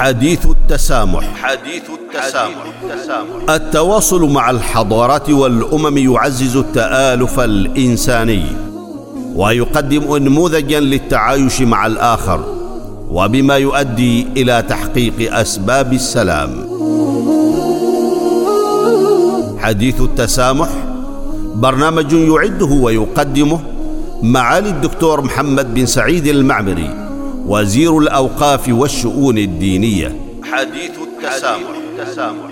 حديث التسامح. حديث التسامح. التواصل مع الحضارات والأمم يعزز التآلف الإنساني ويقدم انموذجا للتعايش مع الآخر وبما يؤدي إلى تحقيق أسباب السلام. حديث التسامح برنامج يعده ويقدمه معالي الدكتور محمد بن سعيد المعمري. وزير الأوقاف والشؤون الدينية. حديث التسامح, التسامح.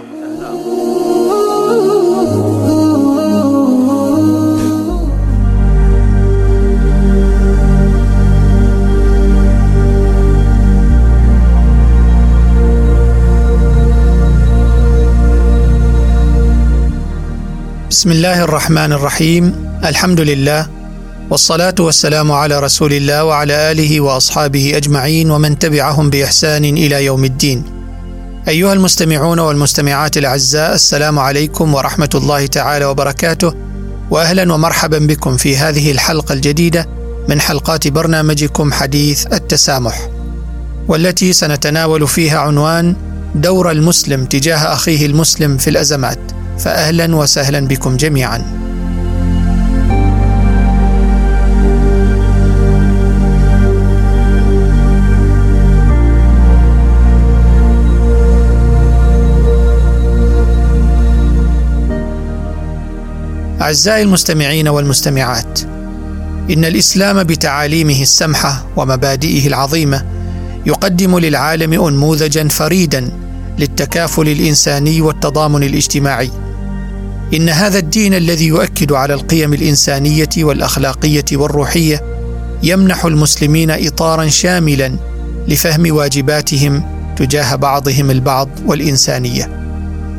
بسم الله الرحمن الرحيم. الحمد لله والصلاة والسلام على رسول الله وعلى آله وأصحابه أجمعين ومن تبعهم بإحسان إلى يوم الدين. أيها المستمعون والمستمعات الأعزاء السلام عليكم ورحمة الله تعالى وبركاته وأهلا ومرحبا بكم في هذه الحلقة الجديدة من حلقات برنامجكم حديث التسامح والتي سنتناول فيها عنوان دور المسلم تجاه أخيه المسلم في الأزمات فأهلا وسهلا بكم جميعا. أعزائي المستمعين والمستمعات إن الإسلام بتعاليمه السمحة ومبادئه العظيمة يقدم للعالم أنموذجا فريدا للتكافل الإنساني والتضامن الاجتماعي. إن هذا الدين الذي يؤكد على القيم الإنسانية والأخلاقية والروحية يمنح المسلمين إطارا شاملا لفهم واجباتهم تجاه بعضهم البعض والإنسانية.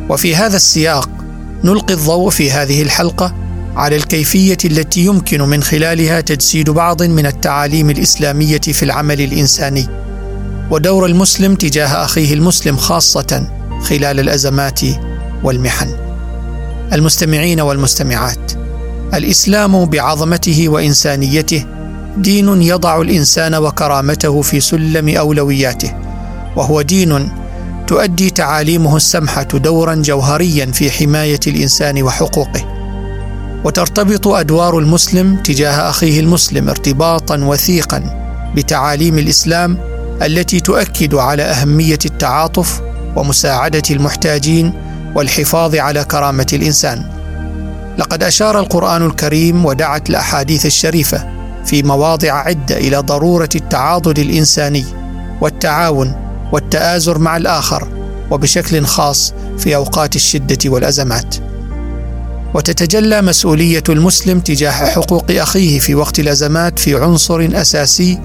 وفي هذا السياق نلقي الضوء في هذه الحلقة على الكيفية التي يمكن من خلالها تجسيد بعض من التعاليم الإسلامية في العمل الإنساني. ودور المسلم تجاه أخيه المسلم خاصة خلال الأزمات والمحن. المستمعين والمستمعات الإسلام بعظمته وإنسانيته دين يضع الإنسان وكرامته في سلم أولوياته وهو دين تؤدي تعاليمه السمحه دورا جوهريا في حماية الإنسان وحقوقه. وترتبط أدوار المسلم تجاه أخيه المسلم ارتباطا وثيقا بتعاليم الإسلام التي تؤكد على أهمية التعاطف ومساعدة المحتاجين والحفاظ على كرامة الإنسان. لقد أشار القرآن الكريم ودعت الأحاديث الشريفة في مواضع عدة إلى ضرورة التعاضد الإنساني والتعاون والتآزر مع الآخر وبشكل خاص في أوقات الشدة والأزمات. وتتجلى مسؤولية المسلم تجاه حقوق أخيه في وقت الأزمات في عنصر أساسي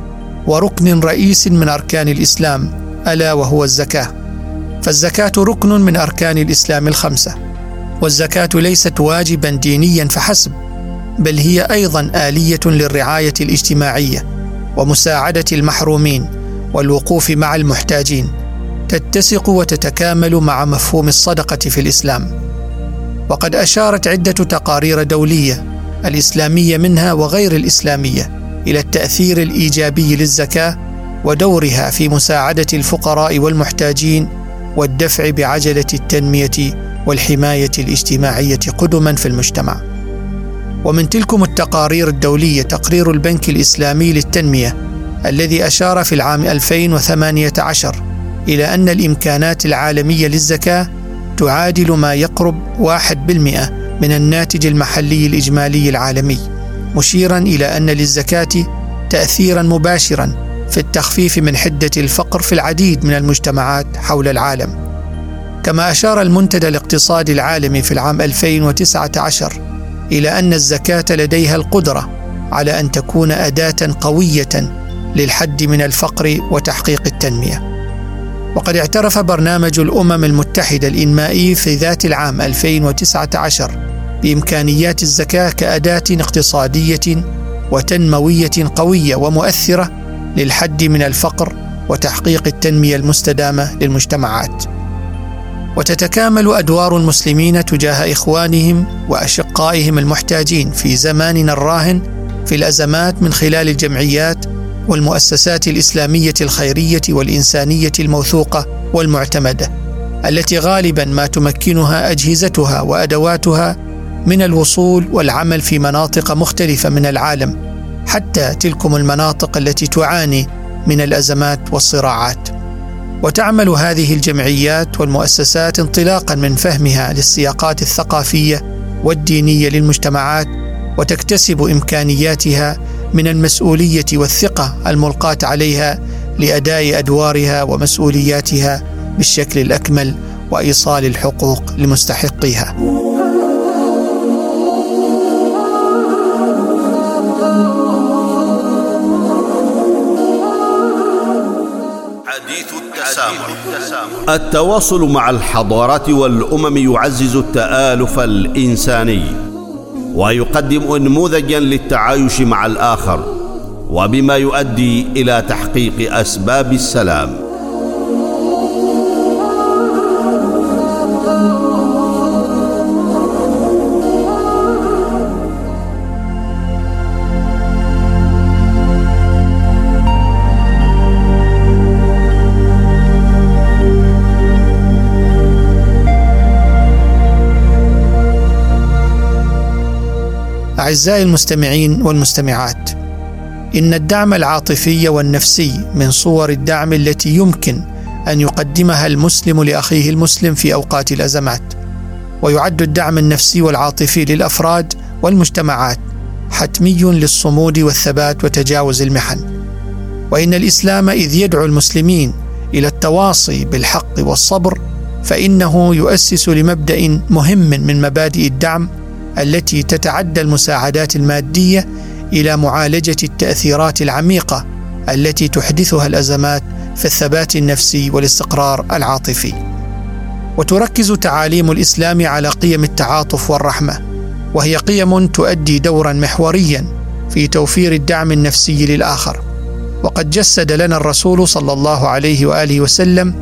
وركن رئيس من أركان الإسلام ألا وهو الزكاة. فالزكاة ركن من أركان الإسلام الخمسة. والزكاة ليست واجبا دينيا فحسب، بل هي أيضا آلية للرعاية الاجتماعية ومساعدة المحرومين والوقوف مع المحتاجين تتسق وتتكامل مع مفهوم الصدقة في الإسلام. وقد أشارت عدة تقارير دولية الإسلامية منها وغير الإسلامية إلى التأثير الإيجابي للزكاة ودورها في مساعدة الفقراء والمحتاجين والدفع بعجلة التنمية والحماية الاجتماعية قدما في المجتمع. ومن تلكم التقارير الدولية تقرير البنك الإسلامي للتنمية الذي أشار في العام 2018 إلى أن الإمكانات العالمية للزكاة تعادل ما يقرب 1% من الناتج المحلي الإجمالي العالمي مشيرا إلى أن للزكاة تأثيرا مباشرا في التخفيف من حدة الفقر في العديد من المجتمعات حول العالم. كما أشار المنتدى الاقتصادي العالمي في العام 2019 إلى أن الزكاة لديها القدرة على أن تكون أداة قوية للحد من الفقر وتحقيق التنمية. وقد اعترف برنامج الأمم المتحدة الإنمائي في ذات العام 2019 بإمكانيات الزكاة كأداة اقتصادية وتنموية قوية ومؤثرة للحد من الفقر وتحقيق التنمية المستدامة للمجتمعات. وتتكامل أدوار المسلمين تجاه إخوانهم وأشقائهم المحتاجين في زماننا الراهن في الأزمات من خلال الجمعيات والمؤسسات الإسلامية الخيرية والإنسانية الموثوقة والمعتمدة التي غالبا ما تمكنها أجهزتها وأدواتها من الوصول والعمل في مناطق مختلفة من العالم حتى تلكم المناطق التي تعاني من الأزمات والصراعات. وتعمل هذه الجمعيات والمؤسسات انطلاقا من فهمها للسياقات الثقافية والدينية للمجتمعات وتكتسب إمكانياتها من المسؤولية والثقة الملقاة عليها لأداء أدوارها ومسؤولياتها بالشكل الأكمل وإيصال الحقوق لمستحقيها. حديث التسامح التواصل مع الحضارات والأمم يعزز التآلف الإنساني ويقدم انموذجا للتعايش مع الآخر وبما يؤدي إلى تحقيق أسباب السلام. أعزائي المستمعين والمستمعات إن الدعم العاطفي والنفسي من صور الدعم التي يمكن أن يقدمها المسلم لأخيه المسلم في أوقات الأزمات ويعد الدعم النفسي والعاطفي للأفراد والمجتمعات حتمي للصمود والثبات وتجاوز المحن. وإن الإسلام إذ يدعو المسلمين إلى التواصي بالحق والصبر فإنه يؤسس لمبدأ مهم من مبادئ الدعم التي تتعدى المساعدات المادية إلى معالجة التأثيرات العميقة التي تحدثها الأزمات في الثبات النفسي والاستقرار العاطفي. وتركز تعاليم الإسلام على قيم التعاطف والرحمة، وهي قيم تؤدي دورا محوريا في توفير الدعم النفسي للآخر. وقد جسد لنا الرسول صلى الله عليه وآله وسلم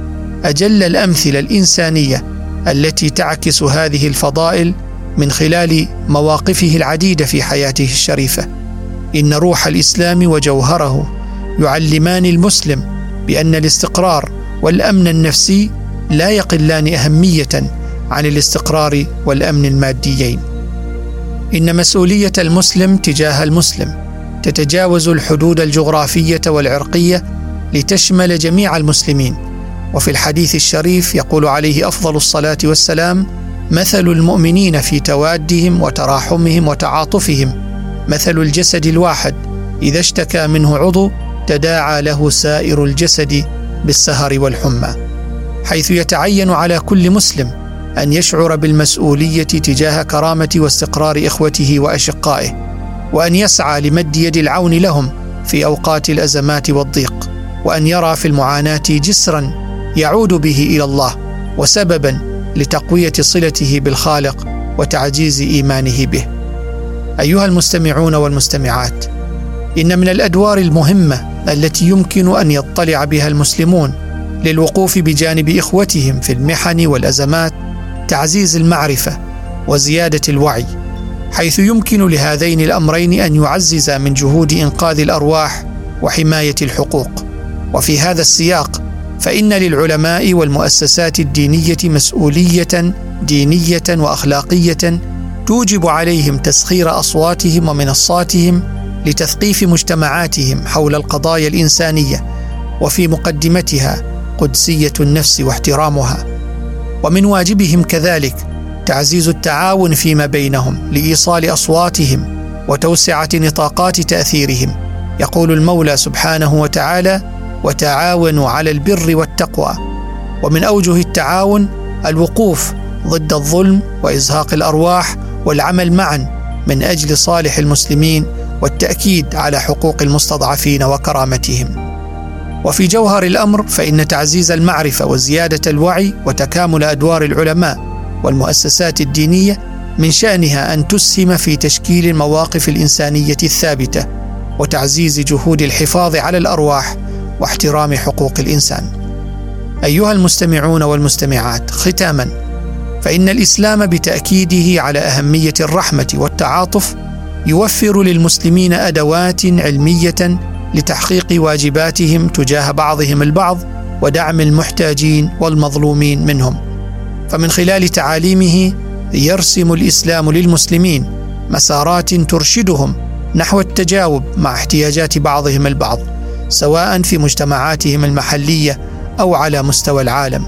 أجل الأمثلة الإنسانية التي تعكس هذه الفضائل من خلال مواقفه العديده في حياته الشريفة. إن روح الإسلام وجوهره يعلمان المسلم بأن الاستقرار والأمن النفسي لا يقلان أهمية عن الاستقرار والأمن الماديين. إن مسؤولية المسلم تجاه المسلم تتجاوز الحدود الجغرافية والعرقية لتشمل جميع المسلمين. وفي الحديث الشريف يقول عليه أفضل الصلاة والسلام مثل المؤمنين في توادهم وتراحمهم وتعاطفهم. مثل الجسد الواحد إذا اشتكى منه عضو تداعى له سائر الجسد بالسهر والحمى. حيث يتعين على كل مسلم أن يشعر بالمسؤولية تجاه كرامة واستقرار إخوته وأشقائه وأن يسعى لمد يد العون لهم في أوقات الأزمات والضيق وأن يرى في المعاناة جسرا يعود به إلى الله وسببا لتقوية صلته بالخالق وتعزيز إيمانه به. أيها المستمعون والمستمعات، إن من الأدوار المهمة التي يمكن أن يطلع بها المسلمون للوقوف بجانب إخوتهم في المحن والأزمات تعزيز المعرفة وزيادة الوعي حيث يمكن لهذين الأمرين أن يعززا من جهود إنقاذ الأرواح وحماية الحقوق وفي هذا السياق فإن للعلماء والمؤسسات الدينية مسؤولية دينية وأخلاقية توجب عليهم تسخير أصواتهم ومنصاتهم لتثقيف مجتمعاتهم حول القضايا الإنسانية وفي مقدمتها قدسية النفس واحترامها. ومن واجبهم كذلك تعزيز التعاون فيما بينهم لإيصال أصواتهم وتوسعة نطاقات تأثيرهم يقول المولى سبحانه وتعالى وتعاونوا على البر والتقوى. ومن أوجه التعاون الوقوف ضد الظلم وإزهاق الأرواح والعمل معا من أجل صالح المسلمين والتأكيد على حقوق المستضعفين وكرامتهم. وفي جوهر الأمر فإن تعزيز المعرفة وزيادة الوعي وتكامل أدوار العلماء والمؤسسات الدينية من شأنها أن تسهم في تشكيل المواقف الإنسانية الثابتة وتعزيز جهود الحفاظ على الأرواح واحترام حقوق الإنسان. أيها المستمعون والمستمعات ختاما فإن الإسلام بتأكيده على أهمية الرحمة والتعاطف يوفر للمسلمين أدوات علمية لتحقيق واجباتهم تجاه بعضهم البعض ودعم المحتاجين والمظلومين منهم فمن خلال تعاليمه يرسم الإسلام للمسلمين مسارات ترشدهم نحو التجاوب مع احتياجات بعضهم البعض سواء في مجتمعاتهم المحلية أو على مستوى العالم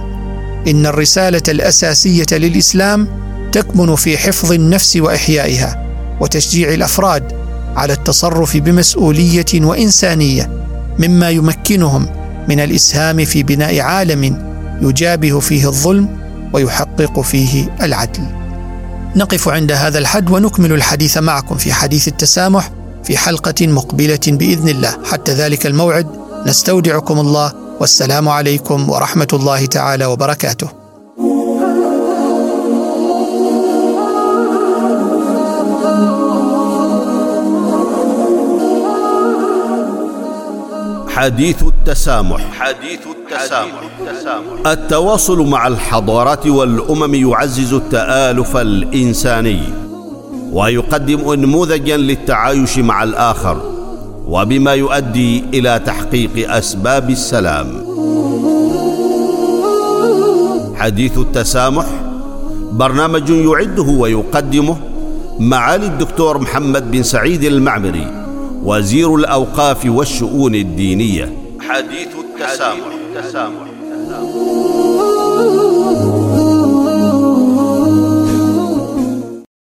إن الرسالة الأساسية للإسلام تكمن في حفظ النفس وإحيائها وتشجيع الأفراد على التصرف بمسؤولية وإنسانية مما يمكنهم من الإسهام في بناء عالم يجابه فيه الظلم ويحقق فيه العدل. نقف عند هذا الحد ونكمل الحديث معكم في حديث التسامح في حلقة مقبلة بإذن الله، حتى ذلك الموعد نستودعكم الله. والسلام عليكم ورحمة الله تعالى وبركاته. حديث التسامح. حديث التسامح. التواصل مع الحضارات والأمم يعزز التآلف الإنساني. ويقدم انموذجا للتعايش مع الآخر وبما يؤدي إلى تحقيق أسباب السلام. حديث التسامح برنامج يعده ويقدمه معالي الدكتور محمد بن سعيد المعمري وزير الأوقاف والشؤون الدينية. حديث التسامح, حديث التسامح.